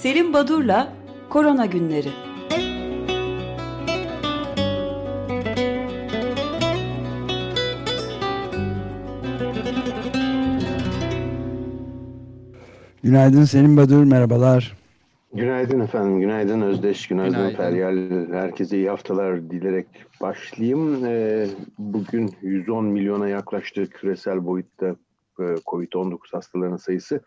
Selim Badur'la Korona Günleri. Günaydın Selim Badur, merhabalar. Günaydın efendim, günaydın Özdeş, günaydın, günaydın. Feryal. Herkese iyi haftalar dilerek başlayayım. Ee, bugün 110 milyona yaklaştı küresel boyutta e, COVID-19 hastalarının sayısı.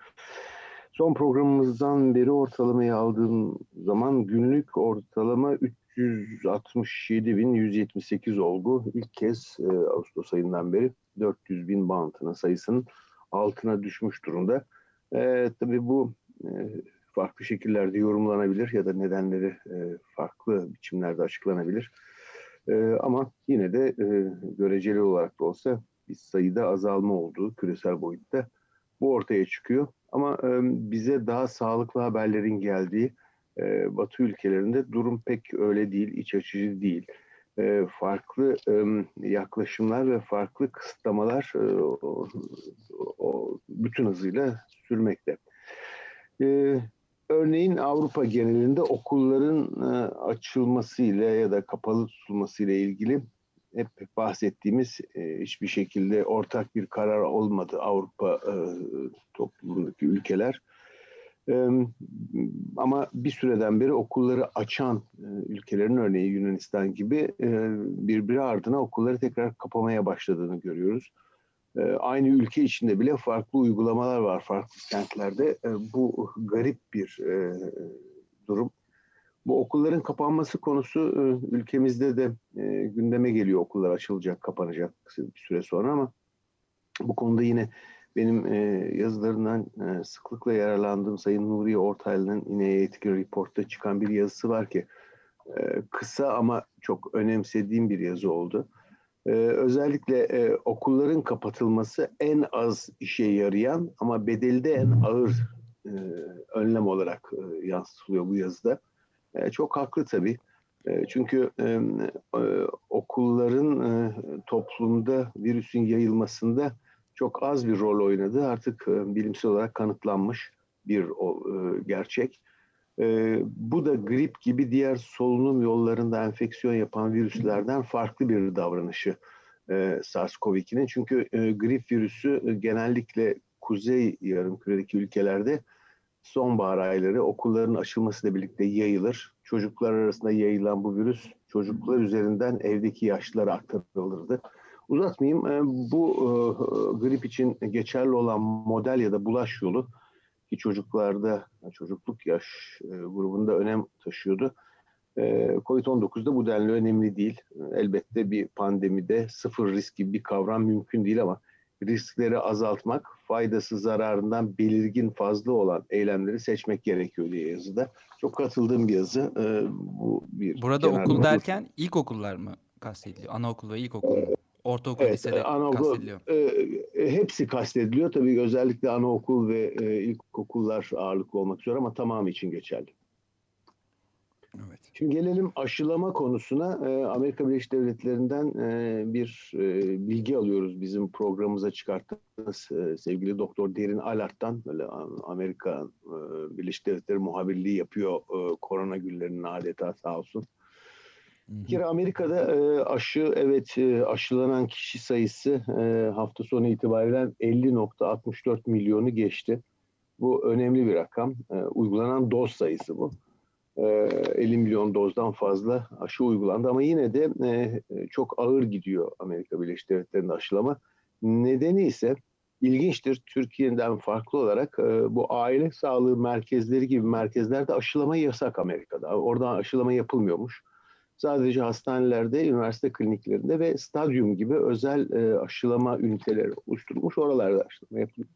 Son programımızdan beri ortalamayı aldığım zaman günlük ortalama 367.178 oldu. İlk kez e, Ağustos ayından beri 400 bin bantına sayısının altına düşmüş durumda. E, tabii bu e, farklı şekillerde yorumlanabilir ya da nedenleri e, farklı biçimlerde açıklanabilir. E, ama yine de e, göreceli olarak da olsa bir sayıda azalma olduğu küresel boyutta bu ortaya çıkıyor. Ama e, bize daha sağlıklı haberlerin geldiği e, Batı ülkelerinde durum pek öyle değil, iç açıcı değil. E, farklı e, yaklaşımlar ve farklı kısıtlamalar e, o, o, bütün hızıyla sürmekte. E, örneğin Avrupa genelinde okulların e, açılmasıyla ya da kapalı tutulmasıyla ilgili hep bahsettiğimiz e, hiçbir şekilde ortak bir karar olmadı Avrupa e, toplumundaki ülkeler. E, ama bir süreden beri okulları açan ülkelerin örneği Yunanistan gibi e, birbiri ardına okulları tekrar kapamaya başladığını görüyoruz. Aynı ülke içinde bile farklı uygulamalar var farklı kentlerde. Bu garip bir durum. Bu okulların kapanması konusu e, ülkemizde de e, gündeme geliyor. Okullar açılacak, kapanacak bir süre sonra ama bu konuda yine benim e, yazılarından sıklıkla yararlandığım Sayın Nuriye Ortaylı'nın yine Ethical Report'ta çıkan bir yazısı var ki kısa ama çok önemsediğim bir yazı oldu. özellikle okulların kapatılması en az işe yarayan ama bedelde en ağır önlem olarak yansıtılıyor bu yazıda. E, çok haklı tabii. E, çünkü e, okulların toplumda virüsün yayılmasında çok az bir rol oynadığı artık bilimsel olarak kanıtlanmış bir gerçek. bu da grip gibi diğer solunum yollarında enfeksiyon yapan virüslerden farklı bir davranışı SARS-CoV-2'nin. Çünkü grip virüsü genellikle kuzey yarımküredeki ülkelerde sonbahar ayları okulların açılmasıyla birlikte yayılır. Çocuklar arasında yayılan bu virüs çocuklar üzerinden evdeki yaşlılara aktarılırdı. Uzatmayayım. E, bu e, grip için geçerli olan model ya da bulaş yolu ki çocuklarda çocukluk yaş e, grubunda önem taşıyordu. Covid-19'da bu denli önemli değil. Elbette bir pandemide sıfır risk gibi bir kavram mümkün değil ama riskleri azaltmak, faydası zararından belirgin fazla olan eylemleri seçmek gerekiyor diye yazıda. Çok katıldığım bir yazı. Ee, bu bir Burada okul not. derken ilkokullar mı kastediliyor? Anaokul ve ilkokul mu? Ortaokul, evet, lisede anaokul, kastediliyor. E, e, hepsi kastediliyor. Tabii özellikle anaokul ve e, ilkokullar ağırlıklı olmak üzere ama tamamı için geçerli. Şimdi gelelim aşılama konusuna. Ee, Amerika Birleşik Devletleri'nden e, bir e, bilgi alıyoruz bizim programımıza çıkarttığımız e, sevgili Doktor Derin Alart'tan. Böyle Amerika e, Birleşik Devletleri muhabirliği yapıyor e, korona günlerinin adeta sağ olsun. Bir kere Amerika'da e, aşı evet e, aşılanan kişi sayısı e, hafta sonu itibariyle 50.64 milyonu geçti. Bu önemli bir rakam. E, uygulanan doz sayısı bu. 50 ee, milyon dozdan fazla aşı uygulandı ama yine de e, çok ağır gidiyor Amerika Birleşik Devletleri'nde aşılama. Nedeni ise ilginçtir. Türkiye'den farklı olarak e, bu aile sağlığı merkezleri gibi merkezlerde aşılama yasak Amerika'da. Orada aşılama yapılmıyormuş. Sadece hastanelerde, üniversite kliniklerinde ve stadyum gibi özel e, aşılama üniteleri oluşturulmuş. Oralarda aşılama yapılıyor.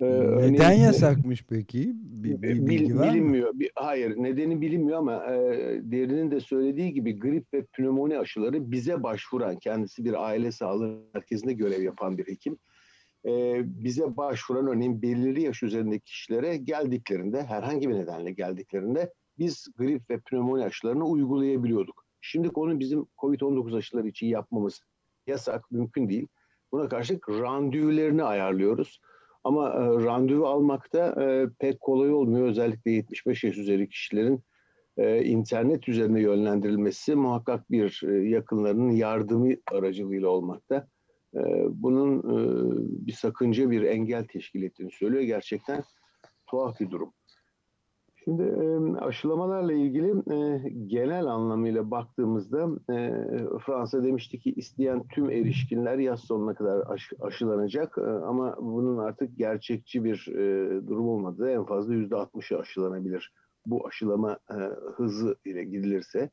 Ee, Neden yasakmış peki? Bir, bir bilgi var bilinmiyor. Bir, hayır, nedeni bilinmiyor ama e, Derin'in de söylediği gibi grip ve pnömoni aşıları bize başvuran, kendisi bir aile sağlığı merkezinde görev yapan bir hekim. E, bize başvuran örneğin belirli yaş üzerindeki kişilere geldiklerinde, herhangi bir nedenle geldiklerinde biz grip ve pnömoni aşılarını uygulayabiliyorduk. Şimdi onu bizim COVID-19 aşıları için yapmamız yasak, mümkün değil. Buna karşılık randevularını ayarlıyoruz. Ama e, randevu almakta e, pek kolay olmuyor. Özellikle 75 yaş üzeri kişilerin e, internet üzerine yönlendirilmesi muhakkak bir e, yakınlarının yardımı aracılığıyla olmakta. E, bunun e, bir sakınca, bir engel teşkil ettiğini söylüyor. Gerçekten tuhaf bir durum. Şimdi e, aşılamalarla ilgili e, genel anlamıyla baktığımızda e, Fransa demişti ki isteyen tüm erişkinler yaz sonuna kadar aş, aşılanacak e, ama bunun artık gerçekçi bir e, durum olmadığı en fazla %60'ı aşılanabilir bu aşılama e, hızı ile gidilirse.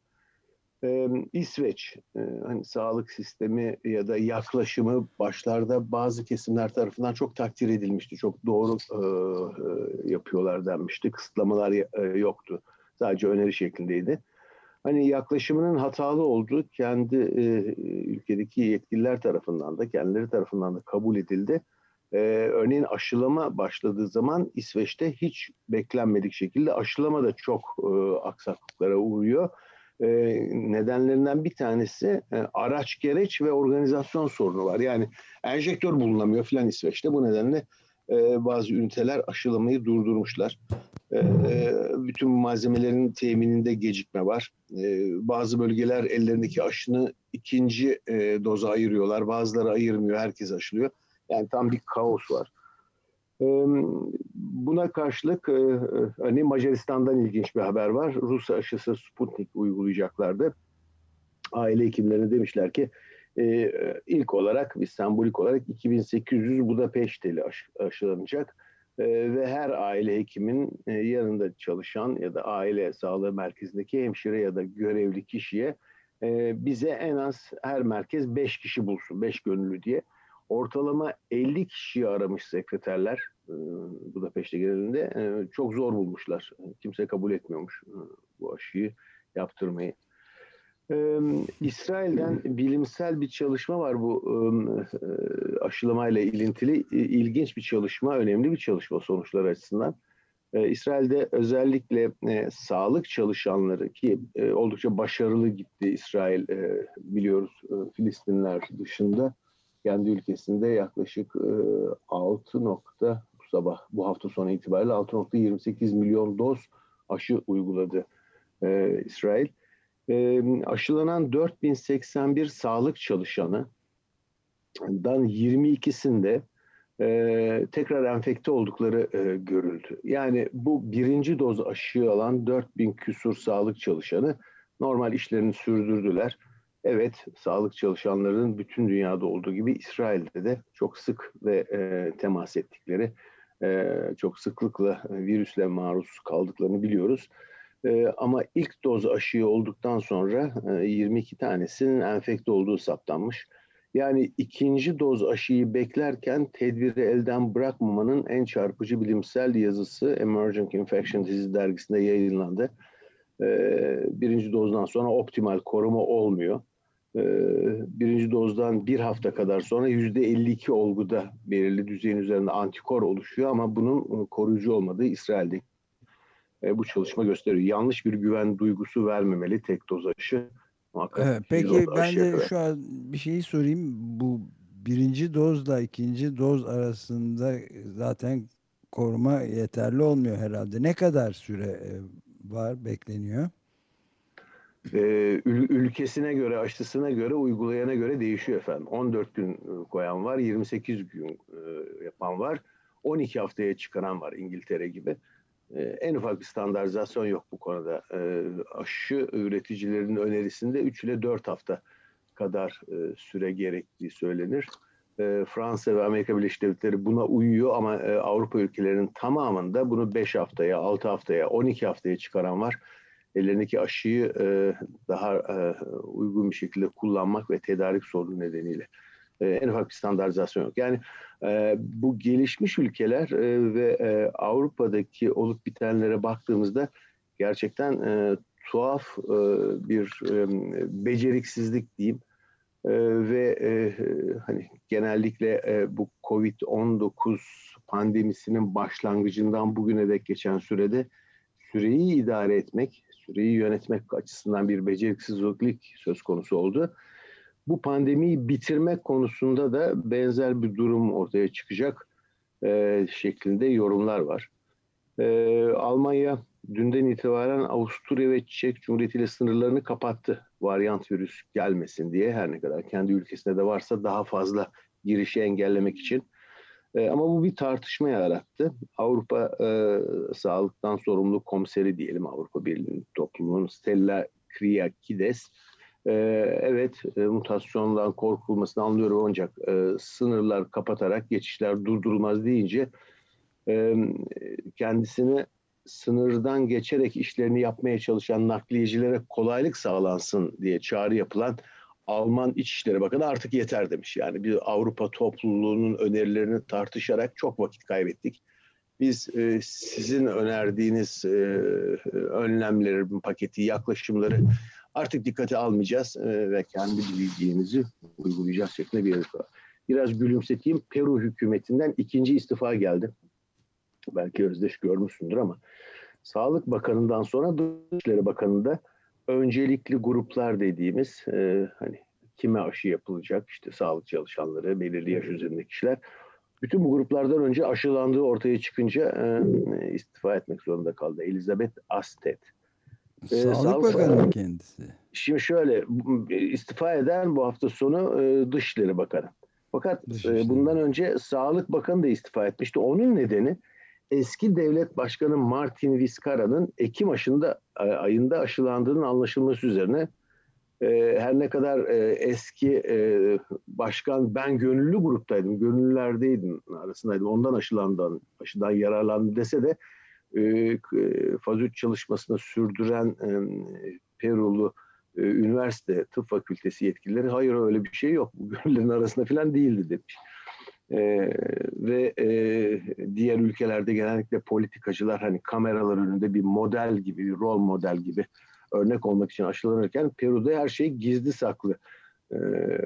E, İsveç e, hani sağlık sistemi ya da yaklaşımı başlarda bazı kesimler tarafından çok takdir edilmişti. Çok doğru e, e, yapıyorlar denmişti. Kısıtlamalar e, yoktu. Sadece öneri şeklindeydi. Hani yaklaşımının hatalı olduğu kendi e, ülkedeki yetkililer tarafından da kendileri tarafından da kabul edildi. Ee, örneğin aşılama başladığı zaman İsveç'te hiç beklenmedik şekilde aşılama da çok e, aksaklıklara uğruyor. E, nedenlerinden bir tanesi e, araç gereç ve organizasyon sorunu var. Yani enjektör bulunamıyor filan İsveç'te. Bu nedenle e, bazı üniteler aşılamayı durdurmuşlar. E, bütün malzemelerin temininde gecikme var. E, bazı bölgeler ellerindeki aşını ikinci e, doza ayırıyorlar. Bazıları ayırmıyor, herkes aşılıyor. Yani tam bir kaos var. Buna karşılık hani Macaristan'dan ilginç bir haber var. Rus aşısı Sputnik uygulayacaklardı. Aile hekimlerine demişler ki ilk olarak bir sembolik olarak 2800 Budapeşteli aş, aşılanacak ve her aile hekimin yanında çalışan ya da aile sağlığı merkezindeki hemşire ya da görevli kişiye bize en az her merkez 5 kişi bulsun, 5 gönüllü diye ortalama 50 kişiyi aramış sekreterler e, Budapeşte genelinde e, çok zor bulmuşlar. Kimse kabul etmiyormuş e, bu aşıyı yaptırmayı. İsrail'den bilimsel bir çalışma var bu aşılamayla ilintili. ilginç bir çalışma, önemli bir çalışma sonuçları açısından. İsrail'de özellikle sağlık çalışanları ki oldukça başarılı gitti İsrail biliyoruz Filistinler dışında kendi ülkesinde yaklaşık e, 6 nokta bu sabah bu hafta sonu itibariyle 6.28 milyon doz aşı uyguladı e, İsrail. E, aşılanan 4081 sağlık çalışanı dan 22'sinde e, tekrar enfekte oldukları e, görüldü. Yani bu birinci doz aşıyı alan 4000 küsur sağlık çalışanı normal işlerini sürdürdüler Evet, sağlık çalışanlarının bütün dünyada olduğu gibi İsrail'de de çok sık ve e, temas ettikleri, e, çok sıklıkla virüsle maruz kaldıklarını biliyoruz. E, ama ilk doz aşıyı olduktan sonra e, 22 tanesinin enfekte olduğu saptanmış. Yani ikinci doz aşıyı beklerken tedbiri elden bırakmamanın en çarpıcı bilimsel yazısı Emerging Infection Disease dergisinde yayınlandı. Ee, birinci dozdan sonra optimal koruma olmuyor. Ee, birinci dozdan bir hafta kadar sonra yüzde 52 olguda belirli düzeyin üzerinde antikor oluşuyor ama bunun e, koruyucu olmadığı İsrail'de e, bu çalışma gösteriyor. Yanlış bir güven duygusu vermemeli tek doz aşı. Evet, peki ben de kadar. şu an bir şeyi sorayım. Bu birinci dozla ikinci doz arasında zaten koruma yeterli olmuyor herhalde. Ne kadar süre e, var bekleniyor? E, ülkesine göre, aşısına göre, uygulayana göre değişiyor efendim. 14 gün e, koyan var, 28 gün e, yapan var, 12 haftaya çıkaran var İngiltere gibi. En ufak bir standartizasyon yok bu konuda. Aşı üreticilerinin önerisinde 3 ile 4 hafta kadar süre gerektiği söylenir. Fransa ve Amerika Birleşik Devletleri buna uyuyor ama Avrupa ülkelerinin tamamında bunu 5 haftaya, 6 haftaya, 12 haftaya çıkaran var ellerindeki aşıyı e, daha e, uygun bir şekilde kullanmak ve tedarik sorunu nedeniyle e, en ufak bir standartizasyon yok. Yani e, bu gelişmiş ülkeler e, ve e, Avrupa'daki olup bitenlere baktığımızda gerçekten e, tuhaf e, bir e, beceriksizlik diyeyim e, ve e, hani genellikle e, bu Covid-19 pandemisinin başlangıcından bugüne dek geçen sürede süreyi idare etmek, süreyi yönetmek açısından bir beceriksizlik söz konusu oldu. Bu pandemiyi bitirmek konusunda da benzer bir durum ortaya çıkacak. e, şeklinde yorumlar var. E, Almanya dünden itibaren Avusturya ve Çek Cumhuriyeti ile sınırlarını kapattı. Varyant virüs gelmesin diye her ne kadar kendi ülkesinde de varsa daha fazla girişi engellemek için. E, ama bu bir tartışma yarattı. Avrupa e, Sağlıktan Sorumlu Komiseri diyelim Avrupa Birliği toplumunun Stella Kyriakides e, evet e, mutasyondan korkulmasını anlıyorum ancak e, sınırlar kapatarak geçişler durdurulmaz deyince e, kendisini sınırdan geçerek işlerini yapmaya çalışan nakliyecilere kolaylık sağlansın diye çağrı yapılan Alman İçişleri Bakanı artık yeter demiş. Yani bir Avrupa topluluğunun önerilerini tartışarak çok vakit kaybettik. Biz e, sizin önerdiğiniz e, önlemleri, paketi, yaklaşımları artık dikkate almayacağız e, ve kendi bildiğimizi uygulayacağız şeklinde bir istifa. Biraz gülümseteyim. Peru hükümetinden ikinci istifa geldi. Belki Özdeş görmüşsündür ama Sağlık Bakanı'ndan sonra Dışişleri Bakanı'nda öncelikli gruplar dediğimiz e, hani kime aşı yapılacak işte sağlık çalışanları, belirli yaş üzerindeki kişiler bütün bu gruplardan önce aşılandığı ortaya çıkınca e, istifa etmek zorunda kaldı. Elizabeth Astet. E, sağlık, Sağlık Bakanı mı kendisi? Şimdi şöyle istifa eden bu hafta sonu e, Dışişleri Bakanı. Fakat Dışişleri. bundan önce Sağlık Bakanı da istifa etmişti. Onun nedeni eski devlet başkanı Martin Vizcarra'nın Ekim aşında, ayında aşılandığının anlaşılması üzerine e, her ne kadar e, eski e, başkan ben gönüllü gruptaydım, gönüllülerdeydim arasındaydım. Ondan aşılandan, aşıdan yararlandı dese de e, e faz çalışmasını sürdüren e, Perulu e, üniversite tıp fakültesi yetkilileri hayır öyle bir şey yok. Bu gönüllerin arasında falan değildi demiş. Ee, ve e, diğer ülkelerde genellikle politikacılar hani kameralar önünde bir model gibi, bir rol model gibi örnek olmak için aşılanırken Peru'da her şey gizli saklı. Ee,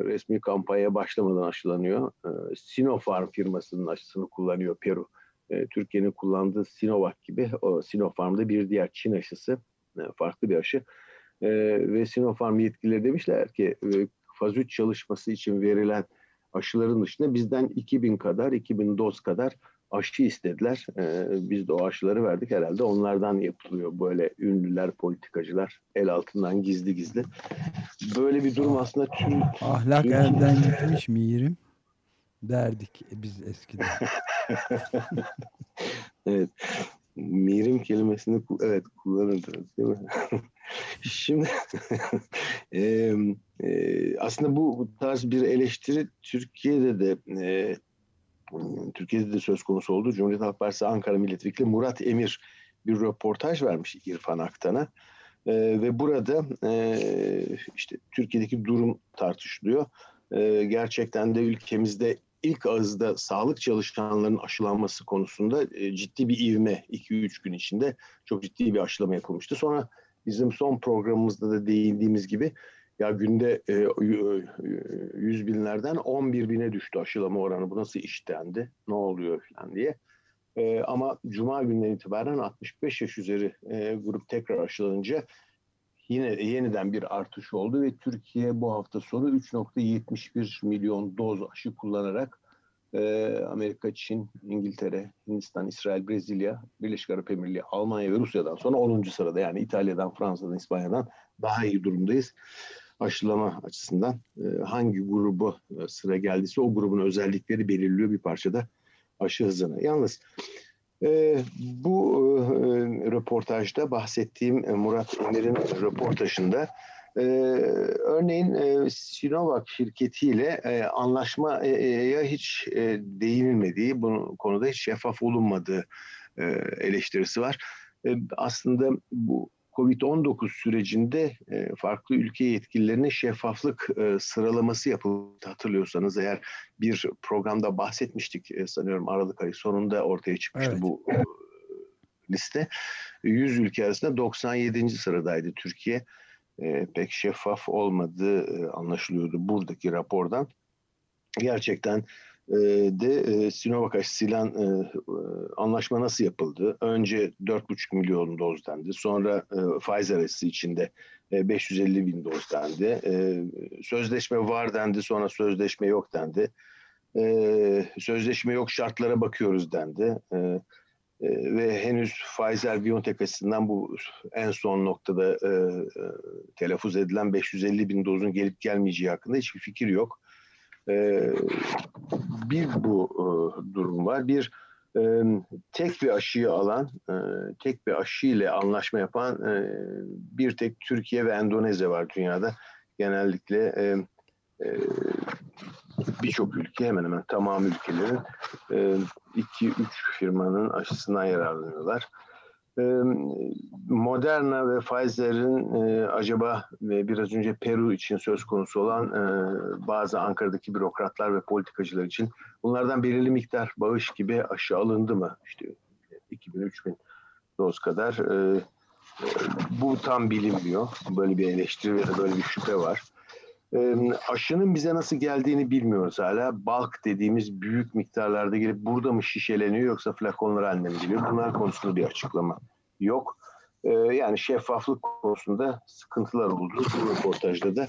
resmi kampanya başlamadan aşılanıyor. Ee, Sinopharm firmasının aşısını kullanıyor Peru. Ee, Türkiye'nin kullandığı Sinovac gibi o Sinopharm'da bir diğer Çin aşısı, e, farklı bir aşı. Ee, ve Sinopharm yetkilileri demişler ki e, faz 3 çalışması için verilen aşıların dışında bizden 2000 kadar, 2000 doz kadar aşı istediler. Ee, biz de o aşıları verdik herhalde. Onlardan yapılıyor böyle ünlüler, politikacılar el altından gizli gizli. Böyle bir durum aslında tüm... Ahlak tüm... elden gitmiş miyirim derdik biz eskiden. evet. Mirim kelimesini evet kullanırdınız değil mi? Şimdi e, e, aslında bu tarz bir eleştiri Türkiye'de de e, Türkiye'de de söz konusu oldu. Cumhuriyet Halk Partisi Ankara Milletvekili Murat Emir bir röportaj vermiş İrfan Aktan'a. E, ve burada e, işte Türkiye'deki durum tartışılıyor. E, gerçekten de ülkemizde ilk ağızda sağlık çalışanlarının aşılanması konusunda e, ciddi bir ivme 2-3 gün içinde çok ciddi bir aşılama yapılmıştı. Sonra bizim son programımızda da değindiğimiz gibi ya günde e, 100 binlerden 11 bine düştü aşılama oranı. Bu nasıl iş dendi? Ne oluyor falan diye. E, ama Cuma günden itibaren 65 yaş üzeri e, grup tekrar aşılanınca yine yeniden bir artış oldu ve Türkiye bu hafta sonu 3.71 milyon doz aşı kullanarak e, Amerika, Çin, İngiltere, Hindistan, İsrail, Brezilya, Birleşik Arap Emirliği, Almanya ve Rusya'dan sonra 10. sırada yani İtalya'dan, Fransa'dan, İspanya'dan daha iyi durumdayız. Aşılama açısından e, hangi grubu e, sıra geldiyse o grubun özellikleri belirliyor bir parçada aşı hızını. Yalnız e, bu e, röportajda bahsettiğim e, Murat Emir'in röportajında e, örneğin e, Sinovac şirketiyle e, anlaşmaya hiç e, değinilmediği, bu konuda hiç şeffaf olunmadığı e, eleştirisi var. E, aslında bu Covid-19 sürecinde e, farklı ülke yetkililerine şeffaflık e, sıralaması yapıldı hatırlıyorsanız eğer bir programda bahsetmiştik e, sanıyorum Aralık ayı sonunda ortaya çıkmıştı evet. bu liste. 100 ülke arasında 97. sıradaydı Türkiye. Pek şeffaf olmadığı anlaşılıyordu buradaki rapordan. Gerçekten de e, Sinovac aşısıyla e, anlaşma nasıl yapıldı? Önce 4,5 milyon doz dendi. Sonra e, Pfizer aşısı içinde 550 bin doz dendi. Sözleşme var dendi. Sonra sözleşme yok dendi. E, sözleşme yok şartlara bakıyoruz dendi. E, e, ve henüz Pfizer-BioNTech açısından bu en son noktada e, e, telaffuz edilen 550 bin dozun gelip gelmeyeceği hakkında hiçbir fikir yok. E, bir bu e, durum var. Bir e, tek bir aşıyı alan, e, tek bir aşı ile anlaşma yapan bir tek Türkiye ve Endonezya var dünyada. Genellikle birçok ülke hemen hemen tamam ülkelerin e, iki üç firmanın aşısından yararlanıyorlar. Moderna ve Pfizer'in e, acaba biraz önce Peru için söz konusu olan e, bazı Ankara'daki bürokratlar ve politikacılar için bunlardan belirli miktar bağış gibi aşı alındı mı? İşte 2000-3000 doz kadar. E, bu tam bilinmiyor. Böyle bir eleştiri ve böyle bir şüphe var. E, aşının bize nasıl geldiğini bilmiyoruz hala. Balk dediğimiz büyük miktarlarda gelip burada mı şişeleniyor yoksa flakonlar haline mi geliyor? Bunlar konusunda bir açıklama yok. E, yani şeffaflık konusunda sıkıntılar oldu. Bu röportajda da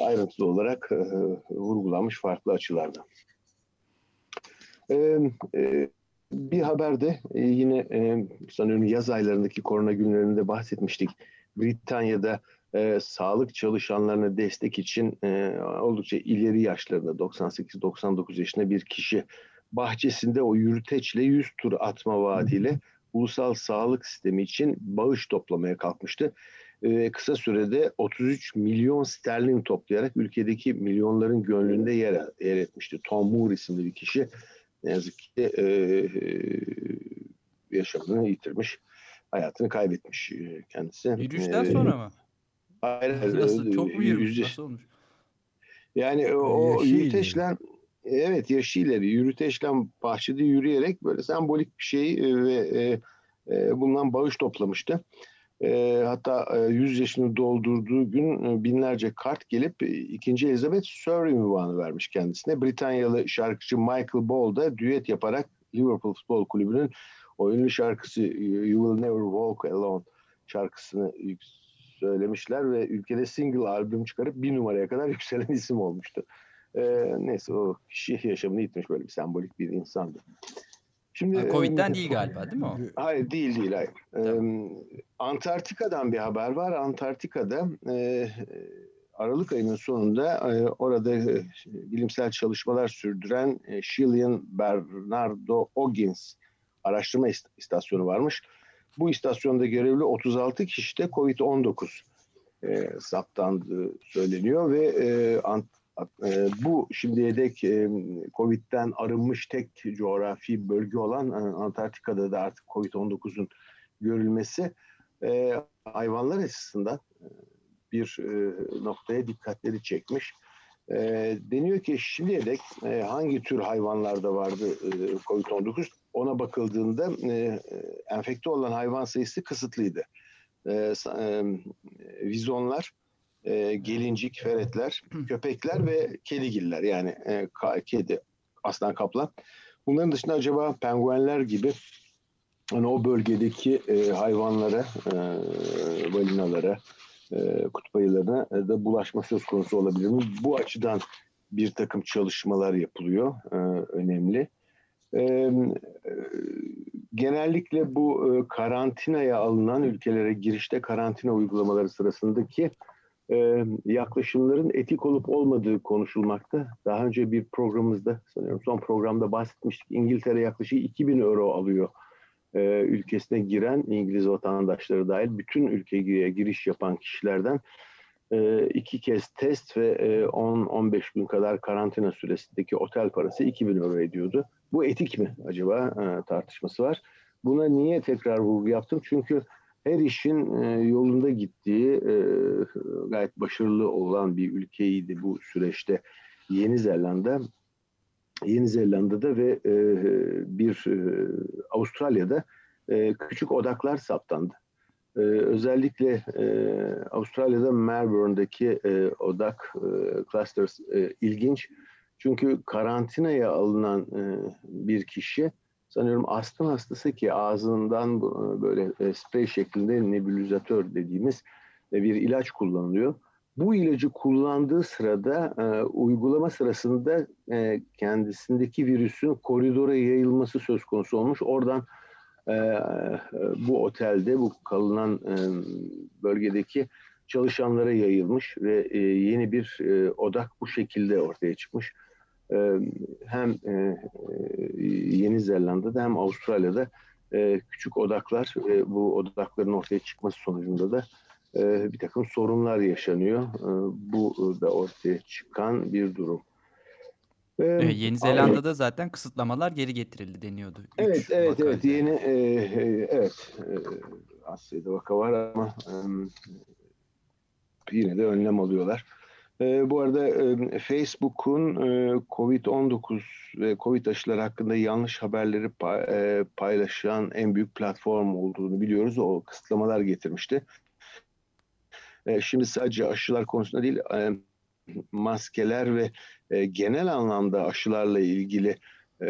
ayrıntılı olarak e, vurgulanmış farklı açılardan. E, e, bir haberde e, yine e, sanıyorum yaz aylarındaki korona günlerinde bahsetmiştik. Britanya'da e, sağlık çalışanlarına destek için e, oldukça ileri yaşlarında 98-99 yaşında bir kişi bahçesinde o yürüteçle 100 tur atma vaadiyle ulusal sağlık sistemi için bağış toplamaya kalkmıştı. E, kısa sürede 33 milyon sterlin toplayarak ülkedeki milyonların gönlünde yer, yer etmişti. Tom Moore isimli bir kişi ne yazık ki e, yaşamını yitirmiş, hayatını kaybetmiş kendisi. Yürüyüşten e, sonra mı? Hayır, Nasıl? Çok mu yürümüş? Nasıl olmuş? Yani o yürüteçle evet yaşı ileri yürüteçle bahçede yürüyerek böyle sembolik bir şey ve e, e, bundan bağış toplamıştı. E, hatta e, 100 yaşını doldurduğu gün e, binlerce kart gelip e, 2. Elizabeth Sir ünvanı vermiş kendisine. Britanyalı şarkıcı Michael Ball da düet yaparak Liverpool Futbol Kulübü'nün o ünlü şarkısı You Will Never Walk Alone şarkısını söylemişler ve ülkede single albüm çıkarıp bir numaraya kadar yükselen isim olmuştu. Ee, neyse o kişi yaşamını yitmiş böyle bir sembolik bir insandı. Şimdi ha, Covid'den e, değil galiba değil mi o? Hayır değil değil hayır. Tamam. Ee, Antarktika'dan bir haber var. Antarktika'da e, Aralık ayının sonunda e, orada e, bilimsel çalışmalar sürdüren e, Chilean Bernardo O'Higgins araştırma istasyonu varmış. Bu istasyonda görevli 36 kişide COVID-19 e, saptandığı söyleniyor ve e, ant, e, bu şimdiye dek e, Covid'den arınmış tek coğrafi bölge olan e, Antarktika'da da artık Covid-19'un görülmesi e, hayvanlar açısından e, bir e, noktaya dikkatleri çekmiş. E, deniyor ki şimdiye dek e, hangi tür hayvanlarda vardı e, Covid-19 ona bakıldığında e, e, enfekte olan hayvan sayısı kısıtlıydı. E, e, vizonlar, e, gelincik, feretler, köpekler ve kedigiller yani e, ka, kedi, aslan kaplan. Bunların dışında acaba penguenler gibi hani o bölgedeki e, hayvanlara, e, balinalara, e, kutup ayılarına e, da bulaşma söz konusu olabilir mi? Bu açıdan bir takım çalışmalar yapılıyor, e, önemli. E, genellikle bu e, karantinaya alınan ülkelere girişte karantina uygulamaları sırasındaki e, yaklaşımların etik olup olmadığı konuşulmakta. Daha önce bir programımızda sanıyorum son programda bahsetmiştik. İngiltere yaklaşık 2000 euro alıyor e, ülkesine giren İngiliz vatandaşları dahil bütün ülkeye giriş yapan kişilerden e, iki kez test ve e, 10-15 gün kadar karantina süresindeki otel parası 2000 euro ediyordu. Bu etik mi acaba e, tartışması var. Buna niye tekrar vurgu yaptım? Çünkü her işin e, yolunda gittiği e, gayet başarılı olan bir ülkeydi bu süreçte Yeni Zelanda. Yeni Zelanda'da ve e, bir e, Avustralya'da e, küçük odaklar saptandı. E, özellikle e, Avustralya'da Melbourne'daki e, odak e, clusters e, ilginç. Çünkü karantinaya alınan e, bir kişi sanıyorum astım hastası ki ağzından böyle e, sprey şeklinde nebulizatör dediğimiz e, bir ilaç kullanılıyor. bu ilacı kullandığı sırada e, uygulama sırasında e, kendisindeki virüsün koridora yayılması söz konusu olmuş. Oradan e, bu otelde, bu kalınan e, bölgedeki çalışanlara yayılmış ve e, yeni bir e, odak bu şekilde ortaya çıkmış. E, hem e, Yeni Zelanda'da hem Avustralya'da e, küçük odaklar, e, bu odakların ortaya çıkması sonucunda da e, bir takım sorunlar yaşanıyor. E, bu da ortaya çıkan bir durum. E, evet, Yeni Zelanda'da zaten kısıtlamalar geri getirildi deniyordu. Evet, evet, evet. Yeni, e, e, evet. E, az sayıda vaka var ama e, yine de önlem alıyorlar. E, bu arada e, Facebook'un e, COVID-19 ve COVID aşıları hakkında yanlış haberleri pay, e, paylaşan en büyük platform olduğunu biliyoruz. O kısıtlamalar getirmişti. E, şimdi sadece aşılar konusunda değil, e, maskeler ve e, genel anlamda aşılarla ilgili e,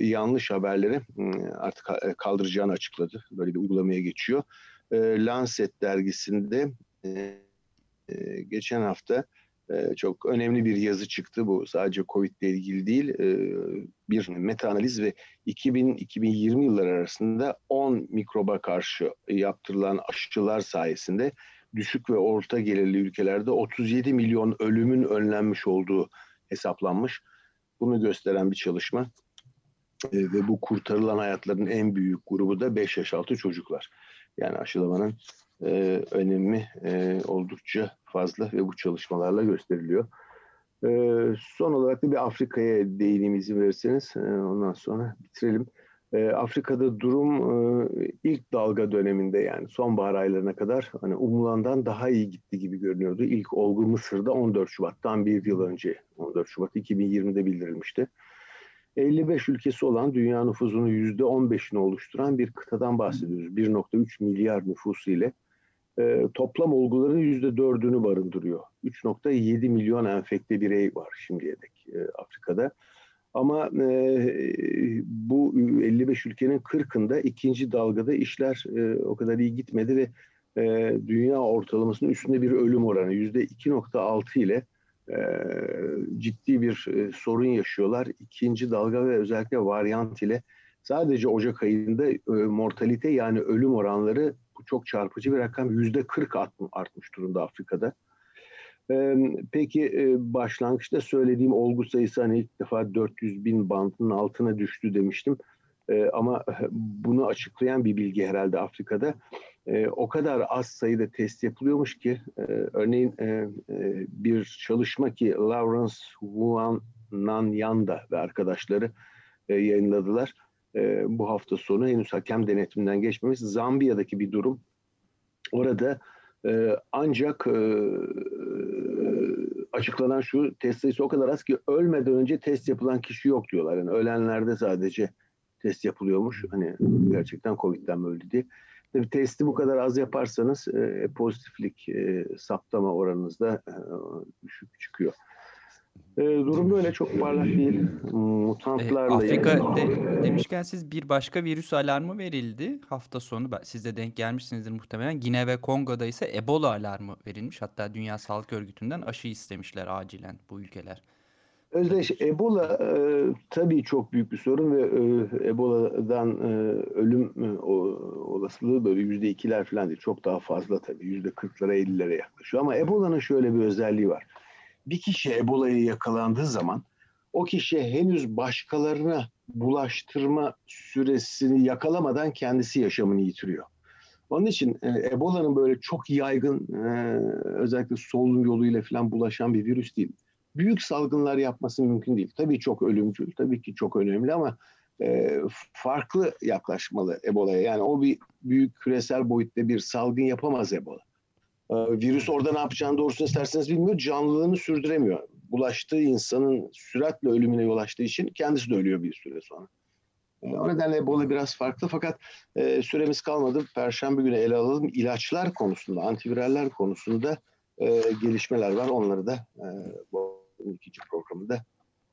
yanlış haberleri e, artık e, kaldıracağını açıkladı. Böyle bir uygulamaya geçiyor. E, Lancet dergisinde e, e, geçen hafta e, çok önemli bir yazı çıktı. Bu sadece Covid ile ilgili değil. E, bir meta analiz ve 2000-2020 yılları arasında 10 mikroba karşı yaptırılan aşılar sayesinde düşük ve orta gelirli ülkelerde 37 milyon ölümün önlenmiş olduğu hesaplanmış. Bunu gösteren bir çalışma. E, ve bu kurtarılan hayatların en büyük grubu da 5 yaş altı çocuklar. Yani aşılamanın e, önemi e, oldukça fazla ve bu çalışmalarla gösteriliyor. E, son olarak da bir Afrika'ya değineyim izin verirseniz. E, ondan sonra bitirelim. E, Afrika'da durum e, ilk dalga döneminde yani sonbahar aylarına kadar hani umulandan daha iyi gitti gibi görünüyordu. İlk olgu Mısır'da 14 Şubat'tan bir yıl önce 14 Şubat 2020'de bildirilmişti. 55 ülkesi olan dünya nüfusunun %15'ini oluşturan bir kıtadan bahsediyoruz. 1.3 milyar nüfusu ile e, toplam olguların %4'ünü barındırıyor. 3.7 milyon enfekte birey var şimdiye dek e, Afrika'da. Ama e, bu 55 ülkenin 40'ında ikinci dalgada işler e, o kadar iyi gitmedi ve e, dünya ortalamasının üstünde bir ölüm oranı %2.6 ile e, ciddi bir e, sorun yaşıyorlar. İkinci dalga ve özellikle varyant ile sadece Ocak ayında e, mortalite yani ölüm oranları bu çok çarpıcı bir rakam yüzde 40 artmış durumda Afrika'da. Peki başlangıçta söylediğim olgu sayısı hani ilk defa 400 bin bandının altına düştü demiştim. Ama bunu açıklayan bir bilgi herhalde Afrika'da. O kadar az sayıda test yapılıyormuş ki örneğin bir çalışma ki Lawrence Wuan Nanyanda ve arkadaşları yayınladılar. Bu hafta sonu henüz hakem denetiminden geçmemiş. Zambiya'daki bir durum. Orada ee, ancak e, açıklanan şu test sayısı o kadar az ki ölmeden önce test yapılan kişi yok diyorlar. Yani ölenlerde sadece test yapılıyormuş. Hani gerçekten Covid'den mi öldü diye. Tabii testi bu kadar az yaparsanız e, pozitiflik e, saptama oranınız da e, düşük çıkıyor. E, durum böyle çok parlak değil. Mutantlarla. E, Afrika de, demişken siz bir başka virüs alarmı verildi hafta sonu. Siz de denk gelmişsinizdir muhtemelen. Gine ve Kongo'da ise Ebola alarmı verilmiş. Hatta Dünya Sağlık Örgütü'nden aşı istemişler acilen bu ülkeler. Özdeş, Ebola e, tabii çok büyük bir sorun ve e, Ebola'dan e, ölüm e, o, olasılığı böyle yüzde ikiler falan değil. Çok daha fazla tabii. Yüzde kırklara ellilere yaklaşıyor. Ama Ebola'nın şöyle bir özelliği var bir kişi Ebola'ya yakalandığı zaman o kişi henüz başkalarına bulaştırma süresini yakalamadan kendisi yaşamını yitiriyor. Onun için e, Ebola'nın böyle çok yaygın e, özellikle solunum yoluyla falan bulaşan bir virüs değil. Büyük salgınlar yapması mümkün değil. Tabii çok ölümcül, tabii ki çok önemli ama e, farklı yaklaşmalı Ebola'ya. Yani o bir büyük küresel boyutta bir salgın yapamaz Ebola. Ee, virüs orada ne yapacağını doğrusunu isterseniz bilmiyor. Canlılığını sürdüremiyor. Bulaştığı insanın süratle ölümüne yol açtığı için kendisi de ölüyor bir süre sonra. Ee, o nedenle Ebola biraz farklı fakat e, süremiz kalmadı. Perşembe günü ele alalım. İlaçlar konusunda, antiviraller konusunda e, gelişmeler var. Onları da e, bu ikinci programında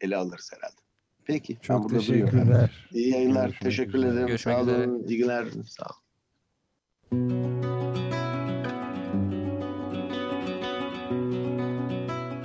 ele alırız herhalde. Peki. Çok teşekkürler. İyi yayınlar. Görüşmek Teşekkür ederim. Görüşmek Sağ olun. İyi günler. Sağ olun.